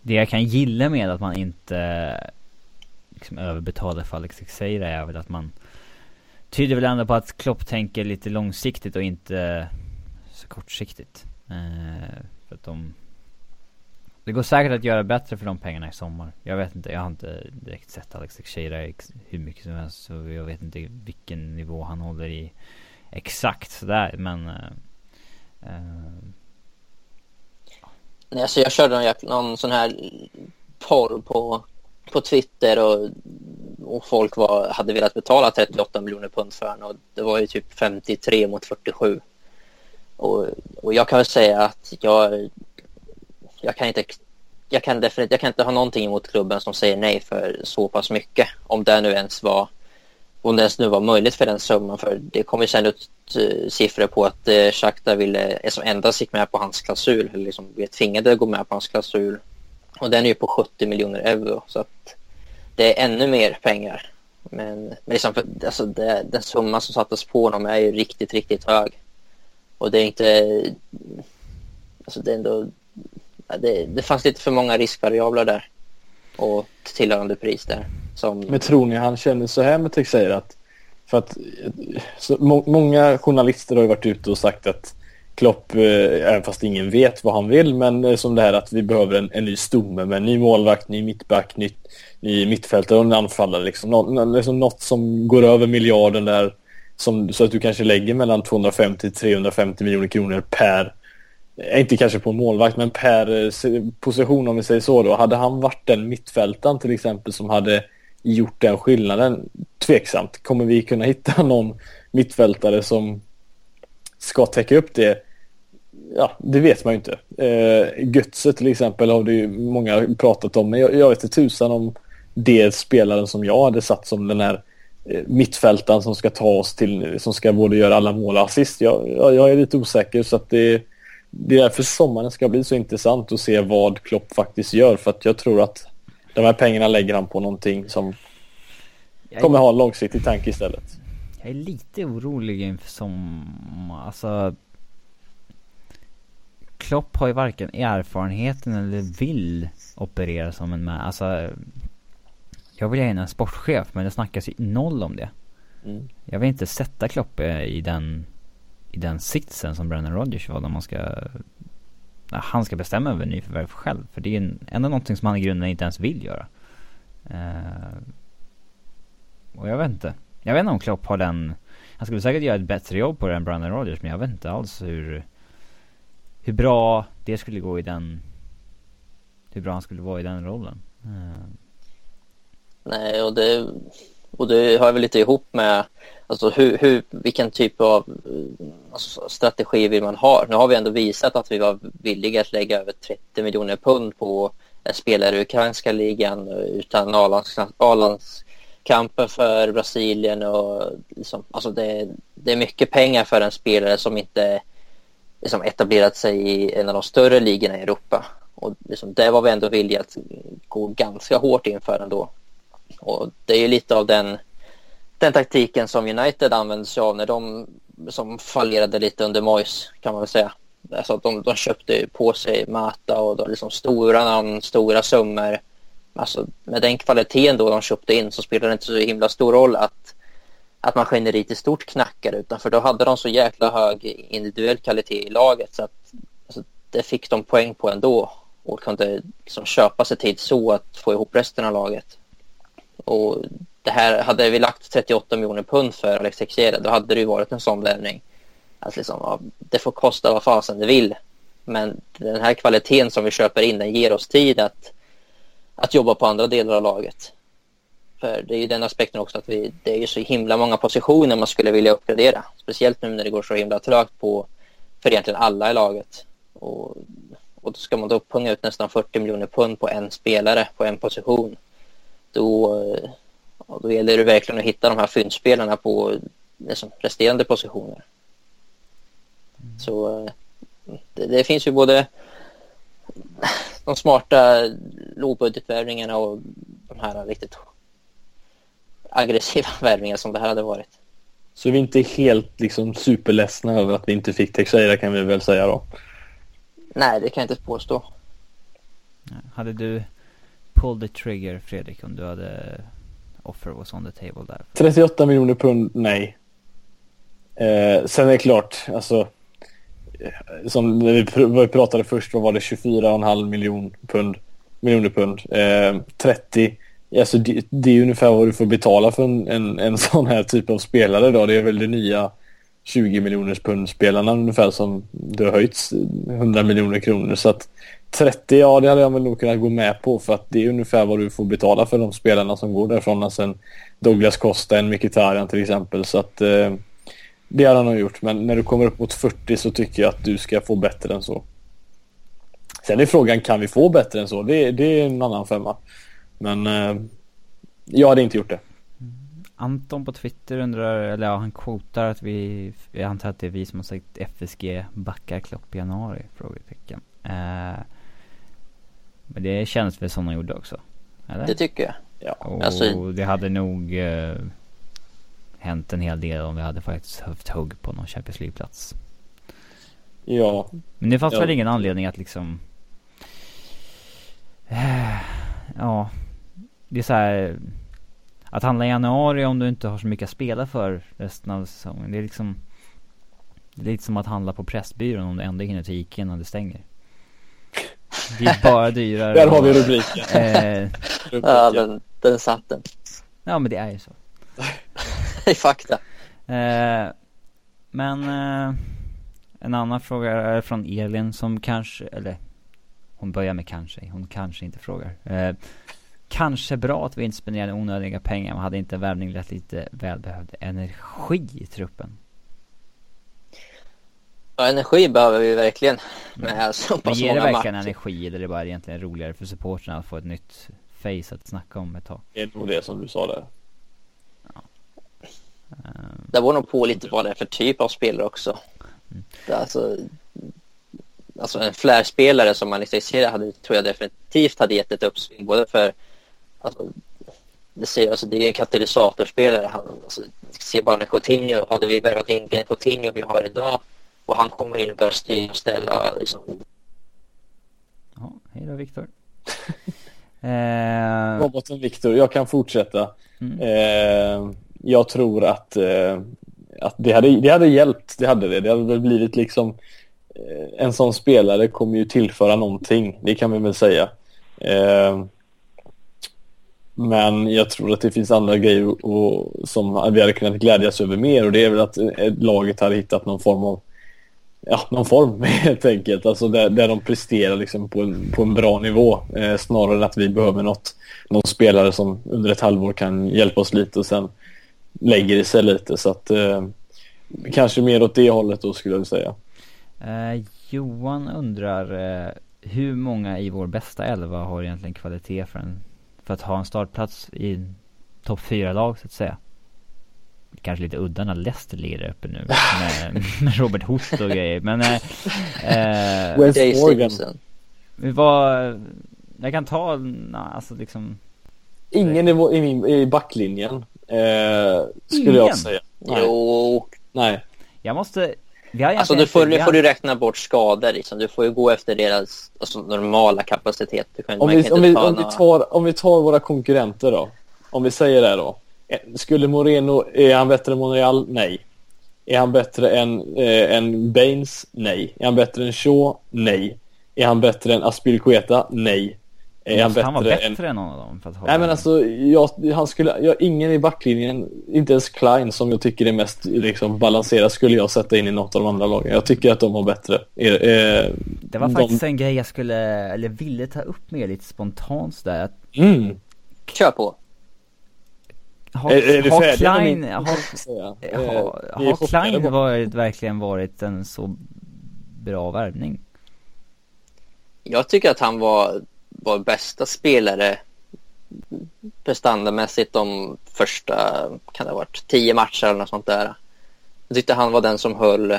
Det jag kan gilla med att man inte liksom överbetalar för Alex Teixeira är väl att man tyder väl ändå på att Klopp tänker lite långsiktigt och inte så kortsiktigt. Eh, för att de... Det går säkert att göra bättre för de pengarna i sommar. Jag vet inte, jag har inte direkt sett Alex Teixeira hur mycket som helst. Så jag vet inte vilken nivå han håller i exakt sådär. Men... Uh, uh, Nej, alltså jag körde någon, någon sån här porr på, på Twitter och, och folk var, hade velat betala 38 miljoner pund för honom och det var ju typ 53 mot 47. Och, och jag kan väl säga att jag, jag kan inte jag kan definitivt, jag kan inte ha någonting emot klubben som säger nej för så pass mycket. Om det nu ens var, om det ens nu var möjligt för den summan. För det kommer sen ut uh, siffror på att uh, Shakhtar ville, som endast gick med på hans klausul, eller liksom blev tvingade att gå med på hans klausul. Och den är ju på 70 miljoner euro. Så att det är ännu mer pengar. Men, men liksom för, alltså det, den summan som sattes på honom är ju riktigt, riktigt hög. Och det är inte... Alltså det är ändå... Det, det fanns lite för många riskvariabler där. Och tillhörande pris där. Som... Men tror ni han känner så här med Teixeira? Att, för att så, må, många journalister har ju varit ute och sagt att Klopp, eh, även fast ingen vet vad han vill, men eh, som det här att vi behöver en, en ny stomme med en ny målvakt, ny mittback, nytt, ny mittfältare och en anfallare. Liksom. Nå, liksom något som går över miljarden där som, så att du kanske lägger mellan 250 350 miljoner kronor per eh, inte kanske på en målvakt, men per eh, position om vi säger så då. Hade han varit den mittfältaren till exempel som hade gjort den skillnaden? Tveksamt. Kommer vi kunna hitta någon mittfältare som ska täcka upp det? Ja, det vet man ju inte. Eh, Götze till exempel har det ju många pratat om, men jag, jag vet inte tusan om det spelaren som jag hade satt som den här mittfältaren som ska ta oss till, som ska både göra alla mål och assist. Jag, jag, jag är lite osäker så att det, det är därför sommaren ska bli så intressant att se vad Klopp faktiskt gör för att jag tror att de här pengarna lägger han på någonting som jag kommer ha en långsiktig tanke istället. Jag är lite orolig inför sommar, alltså Klopp har ju varken erfarenheten eller vill operera som en med, alltså jag vill gärna en sportchef men det snackas ju noll om det. Mm. Jag vill inte sätta Klopp i den, i den sitsen som Brennan Rodgers var när man ska han ska bestämma över nyförvärv själv. För det är ju ändå någonting som han i grunden inte ens vill göra. Uh, och jag vet inte. Jag vet inte om Klopp har den... Han skulle säkert göra ett bättre jobb på det än Brandon Rodgers men jag vet inte alls hur... Hur bra det skulle gå i den... Hur bra han skulle vara i den rollen. Uh, Nej, och det, och det hör väl lite ihop med alltså hur, hur, vilken typ av eh, alltså, strategi vill man ha. Nu har vi ändå visat att vi var villiga att lägga över 30 miljoner pund på eh, spelare i ukrainska ligan eh, utan A-landskampen för Brasilien och liksom, alltså det, det är mycket pengar för en spelare som inte liksom etablerat sig i en av de större ligorna i Europa. Och liksom, det var vi ändå villiga att gå ganska hårt inför ändå. Och det är ju lite av den, den taktiken som United använde sig av när de som fallerade lite under Moyes kan man väl säga. Alltså de, de köpte på sig Mata och då liksom stora namn, stora summor. Alltså med den kvaliteten då de köpte in så spelar det inte så himla stor roll att, att maskineriet i stort knackar utan för då hade de så jäkla hög individuell kvalitet i laget så att alltså, det fick de poäng på ändå och kunde liksom köpa sig tid så att få ihop resten av laget. Och det här, hade vi lagt 38 miljoner pund för Alex Teixeira då hade det ju varit en sån värvning. Att liksom, ja, det får kosta vad fasen det vill. Men den här kvaliteten som vi köper in den ger oss tid att, att jobba på andra delar av laget. För det är ju den aspekten också att vi, det är ju så himla många positioner man skulle vilja uppgradera. Speciellt nu när det går så himla trögt på för egentligen alla i laget. Och, och då ska man då punga ut nästan 40 miljoner pund på en spelare på en position då, då gäller det verkligen att hitta de här fyndspelarna på liksom, resterande positioner. Mm. Så det, det, finns ju både de smarta lågbudgetvärvningarna och de här riktigt aggressiva värvningar som det här hade varit. Så vi är inte helt liksom superledsna över att vi inte fick Texeira kan vi väl säga då? Nej, det kan jag inte påstå. Hade du pull the trigger Fredrik om du hade offer was on the table där? 38 miljoner pund, nej. Eh, sen är det klart, alltså eh, som vi pratade först, vad var det 24,5 miljon pund, miljoner pund. Eh, 30, alltså det, det, är ungefär vad du får betala för en, en, en sån här typ av spelare då. Det är väl det nya 20 miljoners pund spelarna ungefär som det har höjts 100 miljoner kronor. Så att 30, ja det hade jag väl nog kunnat gå med på för att det är ungefär vad du får betala för de spelarna som går därifrån. Alltså en Douglas Costa, en Mkhitaryan till exempel. Så att eh, det hade han nog gjort. Men när du kommer upp mot 40 så tycker jag att du ska få bättre än så. Sen är frågan, kan vi få bättre än så? Det, det är en annan femma. Men eh, jag hade inte gjort det. Anton på Twitter undrar, eller ja, han kvotar att vi, jag antar att det är vi som har sagt FSG backar Klopp i januari? Frågetecken. Eh, men det känns väl som de gjorde också? Eller? Det tycker jag. Ja. Och alltså... det hade nog eh, hänt en hel del om vi hade faktiskt haft hugg på någon Champions League-plats. Ja. Men det fanns ja. väl ingen anledning att liksom... Eh, ja. Det är så här, att handla i januari om du inte har så mycket att spela för resten av säsongen. Det är liksom Det är lite som att handla på Pressbyrån om du ändå hinner till Ica innan det stänger. Det är bara dyrare. Där har vi rubriken. Eh, rubriken. Ja, den, den satt den. ja men det är ju så. I fakta. Eh, men eh, en annan fråga är från Elin som kanske, eller hon börjar med kanske, hon kanske inte frågar. Eh, kanske bra att vi inte spenderade onödiga pengar, men hade inte värvning lett lite välbehövd energi i truppen? Ja, energi behöver vi verkligen. Med så Men pass ger det många verkligen matcher. energi eller är det bara egentligen roligare för supportrarna att få ett nytt face att snacka om ett tag? Det är nog det som du sa där. Eh, Det beror nog på lite vad det är för typ av spelare också. Mm. Alltså, alltså en flärspelare som man ser hade, tror jag definitivt hade gett ett uppsving. Både för, alltså, det, ser, alltså, det är en katalysatorspelare. Han, alltså, se bara när Coutinho, hade vi värvat in Coutinho vi har idag och han kommer in och börjar styra och ställa. Liksom, Ja, hej då Viktor. eh, Roboten Viktor, jag kan fortsätta. mm. Eh, jag tror att, eh, att det, hade, det hade hjälpt. Det hade det. Det hade väl blivit liksom eh, en sån spelare kommer ju tillföra någonting. Det kan vi väl säga. Eh, men jag tror att det finns andra grejer och, som vi hade kunnat glädjas över mer och det är väl att eh, laget hade hittat någon form av ja, någon form helt enkelt. Alltså där, där de presterar liksom på, en, på en bra nivå. Eh, snarare än att vi behöver något, någon spelare som under ett halvår kan hjälpa oss lite och sen lägger det sig lite. Så att eh, kanske mer åt det hållet då skulle jag säga. Eh, Johan undrar eh, hur många i vår bästa elva har egentligen kvalitet för, en, för att ha en startplats i topp fyra lag så att säga? Kanske lite udda när Leicester ligger där uppe nu med, med Robert Host och grejer men eh, eh, West Jay Morgan. Var, jag kan ta, na, alltså liksom Ingen i, vår- i, min, i backlinjen eh, skulle Ingen? jag säga. Nej. Jo, Nej. Jag måste, vi har alltså du får, nu får du räkna bort skador. Liksom. Du får ju gå efter deras alltså, normala kapacitet. Du kan, Om vi, om, tar, om vi tar våra konkurrenter då. Om vi säger det då. Skulle Moreno, är han bättre än Monreal? Nej. Är han bättre än, eh, än Baines? Nej. Är han bättre än Shaw? Nej. Är han bättre än Aspilicueta? Nej. Är han Måste han vara bättre än... bättre än någon av dem för att Nej men alltså, jag, han skulle, jag, ingen i backlinjen, inte ens Klein som jag tycker är mest liksom, balanserad skulle jag sätta in i något av de andra lagen. Jag tycker att de har bättre. Eh, eh, Det var de- faktiskt en grej jag skulle, eller ville ta upp med lite spontant sådär att Mm. Kör på. Har, Är? Klein, har, har, har varit, verkligen varit en så bra värvning? Jag tycker att han var vår bästa spelare prestandamässigt de första, kan det ha varit, tio matcher eller något sånt där. Jag tyckte han var den som höll,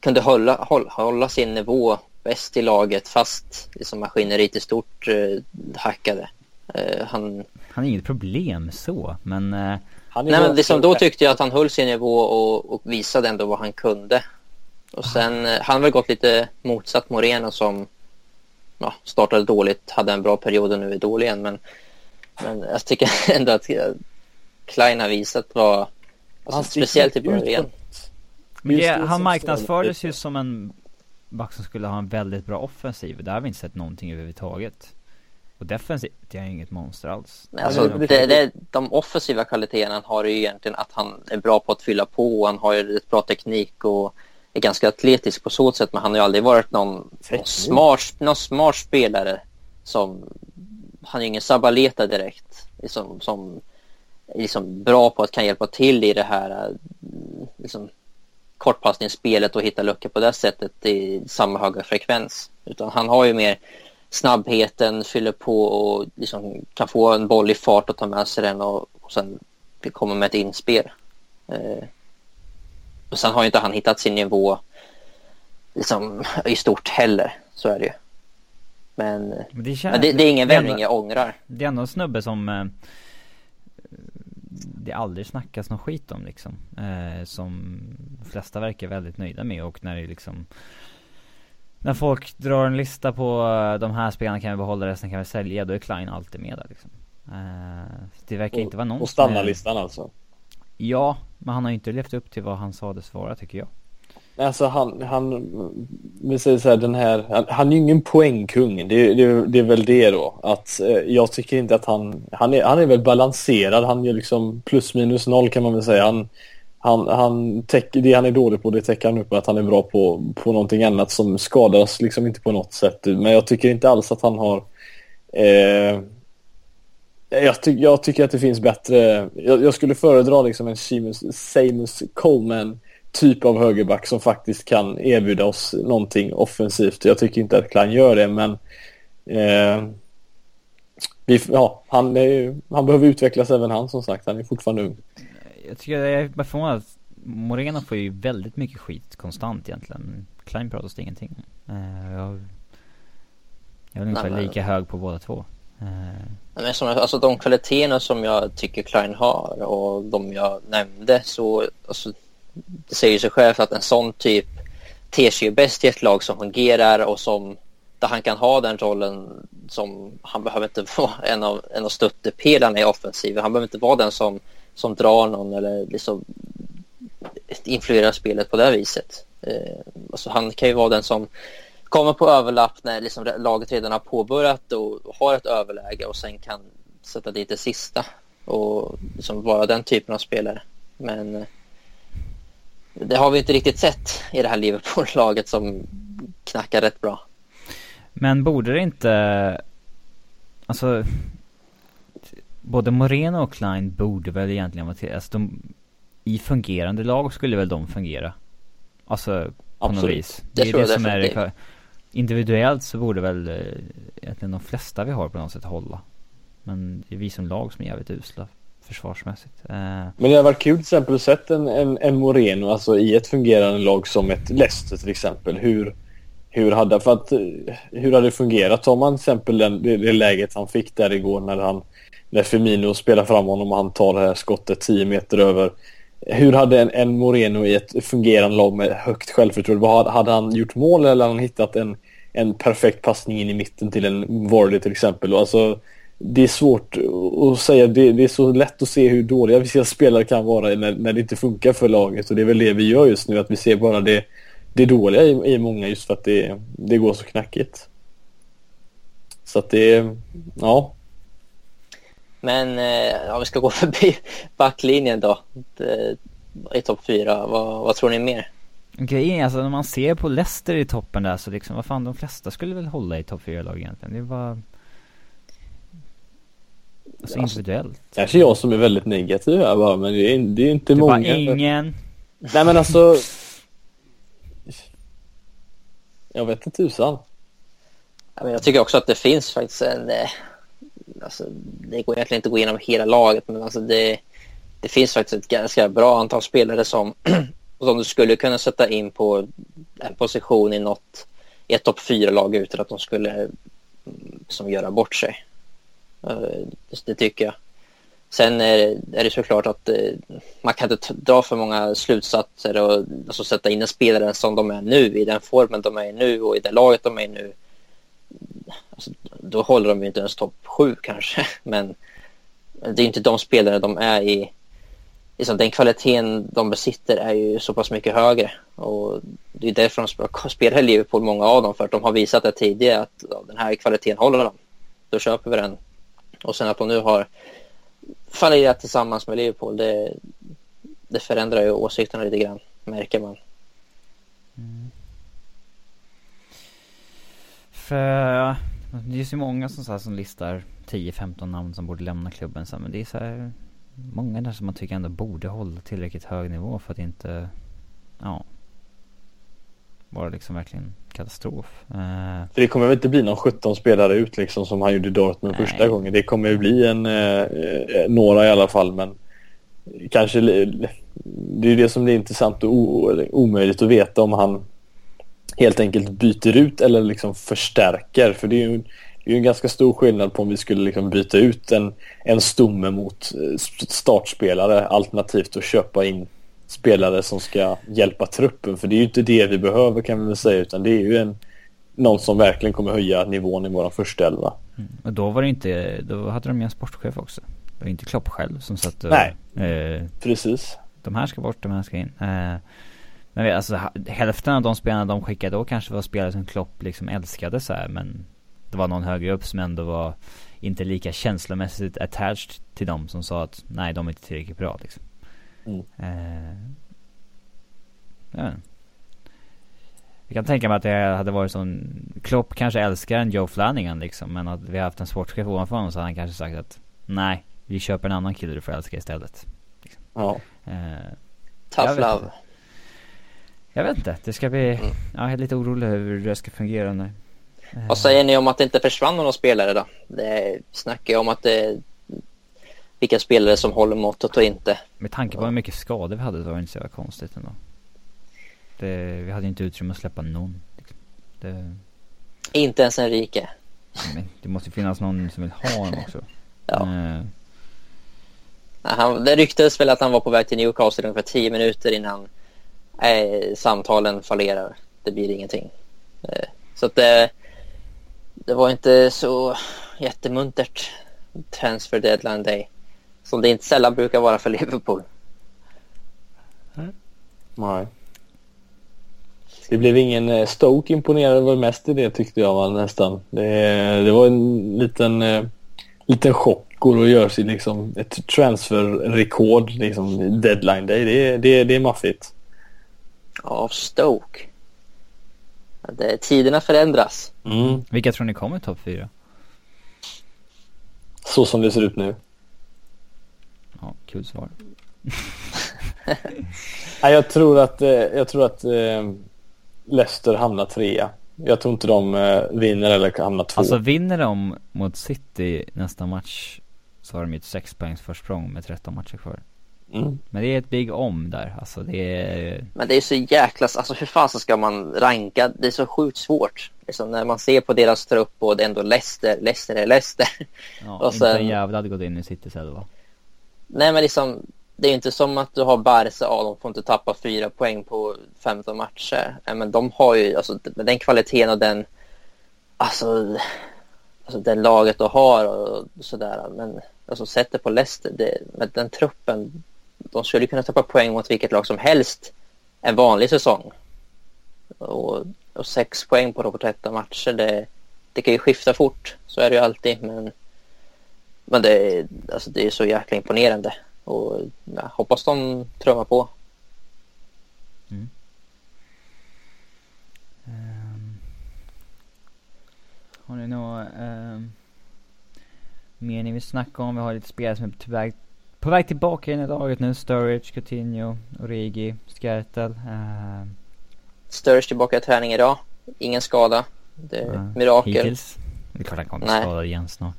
kunde hålla, hålla, hålla sin nivå bäst i laget fast liksom maskineriet i stort eh, hackade. Eh, han, Han är inget problem så, men eh, Han är nej, men liksom, då tyckte jag att han höll sin nivå och, och visade ändå vad han kunde. Och sen, eh, han har väl gått lite motsatt Moreno som ja, startade dåligt, hade en bra period och nu är dålig igen. Men, men jag tycker ändå att eh, Klein har visat vad, alltså, speciellt i början. Men Just det, han som marknadsfördes ju som en back som skulle ha en väldigt bra offensiv. Där har vi inte sett någonting överhuvudtaget. Och defensivt, är inget monster alls. Nej, Alltså, det- det, det, de offensiva kvaliteterna han har ju egentligen att han är bra på att fylla på och han har ju ett bra teknik och är ganska atletisk på så sätt men han har ju aldrig varit någon, någon, smart, någon smart spelare som han är ju ingen Sabaleta direkt liksom, som är liksom bra på att kan hjälpa till i det här liksom, kortpassningsspelet och hitta luckor på det sättet i samma höga frekvens utan han har ju mer snabbheten, fyller på och liksom kan få en boll i fart och ta med sig den och, och sen komma med ett inspel. Eh, och sen har ju inte han hittat sin nivå liksom, i stort heller, så är det ju. Men, Men det, känns, men det, det är ingen ändå- jag ångrar. Det är ändå en snubbe som eh, det aldrig snackas någon skit om liksom. Eh, som de flesta verkar väldigt nöjda med och när det liksom när folk drar en lista på eh, de här spelarna kan vi behålla, resten kan vi sälja, då är Klein alltid med där liksom. Uh, det verkar och, inte vara någon På stanna-listan alltså? Ja, men han har ju inte levt upp till vad han sades vara tycker jag. Alltså han, han, vi säger så här, den här, han, han är ju ingen poängkung. Det, det, det är väl det då. Att eh, jag tycker inte att han, han är, han är väl balanserad. Han gör liksom plus minus noll kan man väl säga. Han, han, han täcker, det han är dålig på det täcker han upp med att han är bra på, på någonting annat som skadas liksom inte på något sätt. Men jag tycker inte alls att han har eh, jag, ty jag tycker att det finns bättre. Jag, jag skulle föredra liksom en Seamus, Coleman typ av högerback som faktiskt kan erbjuda oss någonting offensivt. Jag tycker inte att Klein gör det, men eh, vi, ja, han, är, han behöver utvecklas även han som sagt. Han är fortfarande ung. Jag tycker jag är bara förvånad att Moreno får ju väldigt mycket skit konstant egentligen. Klein pratas det ingenting eh, jag, jag är ungefär lika hög på båda två. Eh. Men som, alltså de kvaliteterna som jag tycker Klein har och de jag nämnde så alltså, det säger sig själv att en sån typ ter sig bäst i ett lag som fungerar och som där han kan ha den rollen som han behöver inte vara en av, en av stöttepelarna i offensiven. Han behöver inte vara den som, som drar någon eller liksom influerar spelet på det viset. Eh, alltså han kan ju vara den som kommer på överlapp när liksom laget redan har påbörjat och har ett överläge och sen kan sätta dit det sista och liksom vara den typen av spelare. Men eh, det har vi inte riktigt sett i det här Liverpool-laget som knackar rätt bra. Men borde det inte, alltså både Moreno och Klein borde väl egentligen vara till, alltså de, i fungerande lag skulle väl de fungera? Alltså på Absolut. något vis. Det, det är det som är det, individuellt så borde väl eh, egentligen de flesta vi har på något sätt hålla. Men det är vi som lag som är jävligt usla försvarsmässigt. Eh. Men det har varit kul till exempel att sett en, en, en Moreno alltså i ett fungerande lag som ett Leicester till exempel. Hur, hur hade, för att, eh, hur hade det fungerat? Tar man till exempel den, det, det läget han fick där igår när han när Firmino spelar fram honom och han tar det här skottet 10 meter över. Hur hade en, en Moreno i ett fungerande lag med högt självförtroende, hade, hade han gjort mål eller hade han hittat en, en perfekt passning in i mitten till en Vardy till exempel? Alltså, det är svårt att säga. Det, det, är så lätt att se hur dåliga vissa spelare kan vara när, när det inte funkar för laget. Och det är väl det vi gör just nu, att vi ser bara det, det dåliga i, i många just för att det, det går så knackigt. Så att det, ja. Men eh, om vi ska gå förbi backlinjen då. I topp fyra, vad, vad tror ni mer? Grejen är alltså när man ser på Leicester i toppen där så liksom, vad fan de flesta skulle väl hålla i topp fyra lag egentligen. Det var Alltså individuellt. Kanske jag som är väldigt negativ här bara, men det är, det är inte du många. Bara ingen. Nej men alltså. Jag vet inte tusan. Jag tycker också att det finns faktiskt en... Eh, alltså, det går egentligen inte att gå igenom hela laget, men alltså det, det finns faktiskt ett ganska bra antal spelare som, som du skulle kunna sätta in på en position i något i ett topp fyra lag utan att de skulle mm, som göra bort sig. Eh, det tycker jag. Sen är det såklart att eh, man kan inte dra för många slutsatser och alltså sätta in en spelare som de är nu, i den formen de är nu och i det laget de är nu. Alltså, då håller de ju inte ens topp sju kanske, men det är inte de spelare de är i. Liksom, den kvaliteten de besitter är ju så pass mycket högre och det är därför de spelar i Liverpool, många av dem, för att de har visat det tidigare att ja, den här kvaliteten håller de. Då köper vi den och sen att de nu har fallerat tillsammans med Liverpool, det, det förändrar ju åsikterna lite grann, märker man. Mm. För alltså, det är så många som, så här, som listar 10-15 namn som borde lämna klubben så men det är så här många där som man tycker ändå borde hålla tillräckligt hög nivå för att inte, ja, vara liksom verkligen katastrof. Uh, det kommer väl inte bli någon 17 spelare ut liksom som han gjorde i Dortmund nej. första gången. Det kommer ju bli en, eh, några i alla fall men kanske det är det som är intressant och omöjligt att veta om han helt enkelt byter ut eller liksom förstärker. För det är ju det är en ganska stor skillnad på om vi skulle liksom byta ut en, en stomme mot eh, startspelare alternativt att köpa in spelare som ska hjälpa truppen. För det är ju inte det vi behöver kan vi väl säga utan det är ju en, någon som verkligen kommer höja nivån i våra första elva. Mm. Och då var det inte, då hade de ju en sportchef också. Det var inte Klopp själv som satt och, Nej, eh, precis. de här ska bort, de här ska in. Eh, men alltså hälften av de spelarna de skickade då kanske var spelare som Klopp liksom älskade så här, men det var någon högre upp som ändå var inte lika känslomässigt attached till dem som sa att nej de är inte tillräckligt bra liksom. Mm. Eh, ja. Jag kan tänka mig att det hade varit sån, Klopp kanske älskar en Joe Flanagan liksom, men att vi har haft en sportchef ovanför honom så hade han kanske sagt att nej, vi köper en annan kille du får älska istället. Liksom. Ja. Eh, Tough love. inte. Jag vet inte, det ska bli, Mm. ja, jag är lite orolig över hur det ska fungera nu. Vad säger ni om att det inte försvann några spelare då? Det snackar ju om att det vilka spelare som håller måttet och inte. Med tanke på hur mycket skador vi hade så var det inte så jävla konstigt ändå. Det, vi hade inte utrymme att släppa någon. Liksom. Det, Inte ens Enrique. men det måste finnas någon som vill ha honom också. Ja. Eh, Nej, Han, det ryktades väl att han var på väg till Newcastle ungefär 10 minuter innan eh, samtalen fallerar. Det blir ingenting. Eh, så att det, det var inte så jättemuntert transfer deadline day. Som det inte sällan brukar vara för Liverpool. Nej. Det blev ingen eh, Stoke imponerad var mest i det tyckte jag var nästan. Det, det var en liten, eh, liten chock och gör sig liksom ett transferrekord liksom deadline day. Det, det, det är maffigt. Av Stoke. Ja, Det, tiderna förändras. Mm. vilka tror ni kommer topp fyra? Så som det ser ut nu. Ja, kul svar. Nej, jag tror att, eh, jag tror att eh, Leicester hamnar trea. Jag tror inte de eh, vinner eller hamnar två. Alltså vinner de mot City nästa match så har de ju ett 6 poängs försprång med 13 matcher kvar. mm. Men det är ett big om där. Alltså det är... Men det är så jäkla, alltså hur fasen ska man ranka? Det är så sjukt svårt. Liksom när man ser på deras trupp och det är ändå Leicester, Leicester är Leicester. Ja, Och inte sen- en jävla hade gått in i Citys elva. Nej men liksom, det är inte som att du har Barca, ja, de får inte tappa fyra poäng på 15 matcher. Nej, men de har ju, alltså med den kvaliteten och den, alltså, alltså den laget de har och sådär. Men alltså sättet på Leicester, det, med den truppen, de skulle kunna tappa poäng mot vilket lag som helst en vanlig säsong. Och, och sex poäng på, på 13 matcher, det, det kan ju skifta fort. Så är det ju alltid. Men, men det, är- alltså, det är så jäkla imponerande. Och ja, hoppas de trummar på. Ehm, har ni något um, mer ni vill snacka om? Vi har lite spelare som är på väg, på väg tillbaka in i laget nu. Sturridge, Coutinho, Origi, Skertel. ehm, Sturridge tillbaka i träning idag. Ingen skada. Det är Ja, mirakel. Hittills. Det är klart han kommer Nej. skadad igen snart.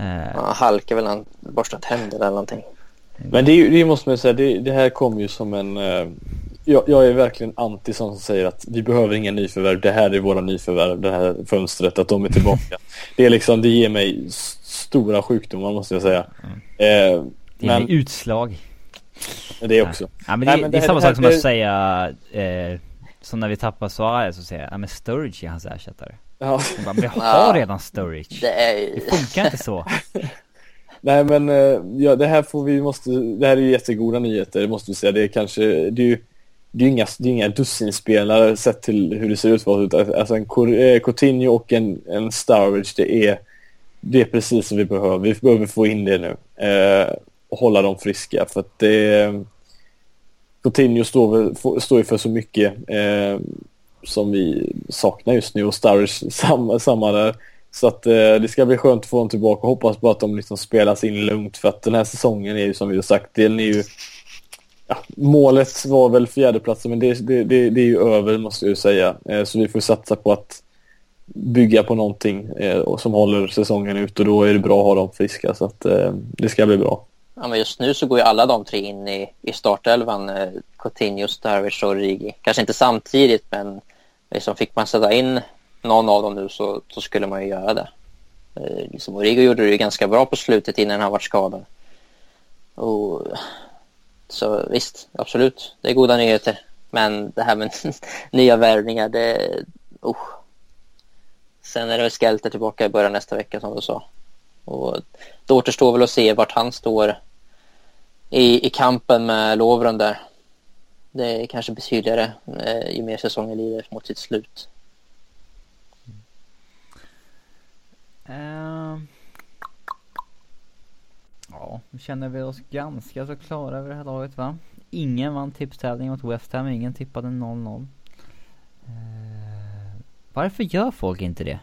Eh, Han halkar väl han borstat händer eller någonting. Men det, är det måste man ju säga, det, det här kommer ju som en... Eh, jag, jag är verkligen anti som säger att vi behöver inga nyförvärv. Det här är våra nyförvärv, det här fönstret, att de är tillbaka. det är liksom, det ger mig stora sjukdomar måste jag säga. Eh, det är men utslag. det också. Ja, men det, Nej, men det är det- samma det här- sak som att säga, eh, som när vi tappar Suarez och säger ja men Sturridge är hans ersättare. Ja. Bara, men jag har redan Sturridge. Det är. Det funkar inte så. Nej men eh, ja, det här får vi måste, det här är ju jättegoda nyheter måste vi säga. Det är kanske, det är ju det är inga, det är inga dussinspelare sett till hur det ser ut. Alltså en eh, Coutinho och en, en Sturridge, det är, det är precis vad vi behöver. Vi behöver få in det nu. Eh, och hålla dem friska för att det Coutinho står, står ju för så mycket eh, som vi saknar just nu och Sturridge samma, samma där. Så att eh, det ska bli skönt att få dem tillbaka och hoppas bara att de liksom spelas in lugnt för att den här säsongen är ju som vi har sagt, den är ju ja, målet var väl fjärdeplatsen men det, det, det, det är ju över måste jag ju säga. Eh, så vi får satsa på att bygga på någonting eh, som håller säsongen ut och då är det bra att ha dem friska så att eh, det ska bli bra. Ja, men just nu så går ju alla de tre in i, i startelvan. Eh, Coutinho, Sturridge och Rigi. Kanske inte samtidigt men liksom fick man sätta in någon av dem nu så, så skulle man ju göra det. Eh, liksom Origi gjorde det ju ganska bra på slutet innan han var skadad. Och, så visst, absolut. Det är goda nyheter. Men det här med nya värvningar, det... Uh, Sen är det väl Skelter tillbaka i början nästa vecka som du sa. Och det återstår väl att se vart han står i, i kampen med Lovren där. Det kanske blir tydligare eh, ju mer säsongen lider mot sitt slut. Uh, ja, nu känner vi oss ganska så klara över det här laget va? Ingen vann tipstävlingen mot West Ham, ingen tippade 0-0. Uh, ehm. varför gör folk inte det?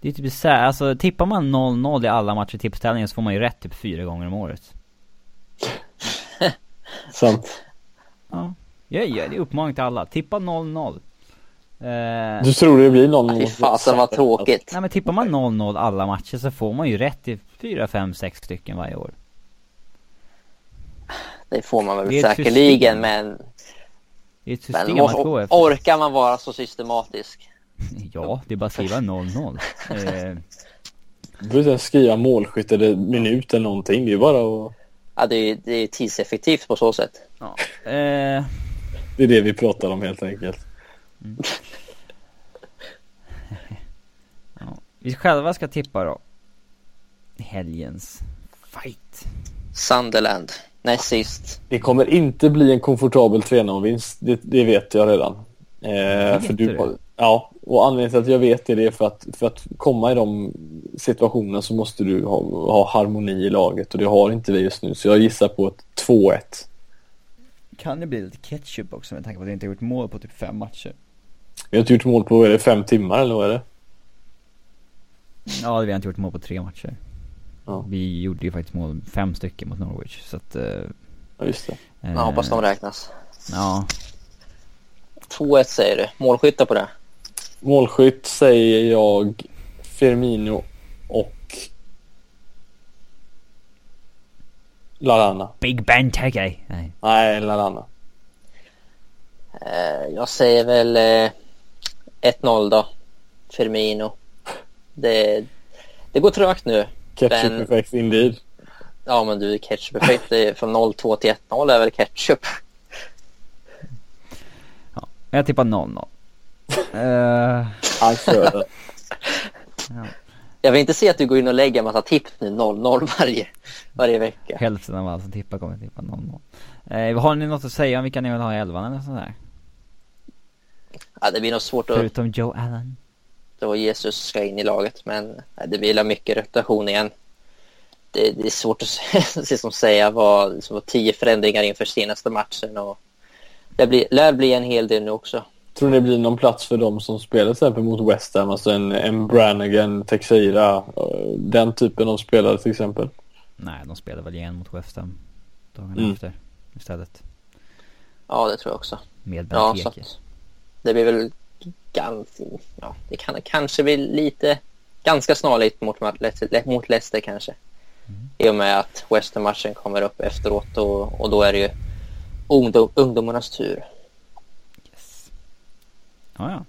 Det är typ såhär, alltså tippar man 0-0 i alla matcher i tipstävlingen så får man ju rätt typ fyra gånger om året. Sant. Ja. Jag gör det uppmaning till alla. Tippa 0-0. Eh, du tror det blir 0-0? Fy fasen vad tråkigt. Nej men tippar man 0-0 alla matcher så får man ju rätt i 4, 5, 6 stycken varje år. Det får man väl säkerligen men... Det är ett system men, att gå efter. Orkar man vara så systematisk? Ja, det är bara att skriva 0-0. eh. Du behöver inte skriva målskytt eller minut eller någonting. Det är bara att... Ja, det är, det är tidseffektivt på så sätt. Ja. Eh... Det är det vi pratar om helt enkelt. Mm. ja. Vi själva ska tippa då. Helgens fight. Sunderland. Näst sist. Det kommer inte bli en komfortabel 3-0-vinst. Det, det, vet jag redan. Eh, för du, det? Ja, och anledningen till att jag vet det är för att, för att komma i de situationerna så måste du ha, ha harmoni i laget och det har inte vi just nu. Så jag gissar på ett 2-1. Kan det bli lite ketchup också med tanke på att vi inte har gjort mål på typ fem matcher? Vi har inte gjort mål på, är det fem timmar eller vad är det? Ja, vi har inte gjort mål på tre matcher. Ja. Vi gjorde ju faktiskt mål, fem stycken mot Norwich, så att... Uh, ja, just det. Eh, jag hoppas de räknas. Ja. 2-1 säger du. Målskyttar på det? Målskytt säger jag Firmino och Lalana. Big Ben Tege. Nej. Nej, Lalana. Uh, jag säger väl uh, eh, 1-0 då. Firmino. Det, det går trögt nu. Ketchup men... effect indeed. Ja men du, ketchup effect från 0-2 till 1-0 är väl ketchup. Ja, jag tippar 0-0. uh... Det. ja. Jag vill inte se att du går in och lägger en massa tips nu 0-0 varje, varje vecka. Hälften av alla som tippar kommer tippa 0-0. Eh, har ni något att säga om vilka ni vill ha i elvan eller sådär? Ja, det blir nog svårt att... Förutom Joe Allen. Då Jesus ska in i laget, men det blir mycket rotation igen. Det, det är svårt att se, som säga vad, som var tio förändringar inför senaste matchen och det blir, lär bli en hel del nu också. Tror ni det blir någon plats för dem som spelar till exempel mot West Ham, alltså en, en Brannigan, Texeira, eh, den typen av spelare till exempel? Nej, de spelar väl igen mot West Ham dagen mm. efter istället. Ja, det tror jag också. Med Benteke. Ja, det blir väl ganska, ja, det kan kanske bli lite, ganska snarlikt mot, mot Leicester kanske. Mm. I och med att West Ham-matchen kommer upp efteråt och, och då är det ju ungdom, ungdomarnas tur. Ja, ja.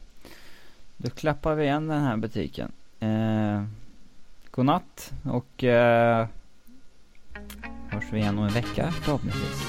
Då klappar vi igen den här butiken. Eh, godnatt och eh, hörs vi igen om en vecka förhoppningsvis.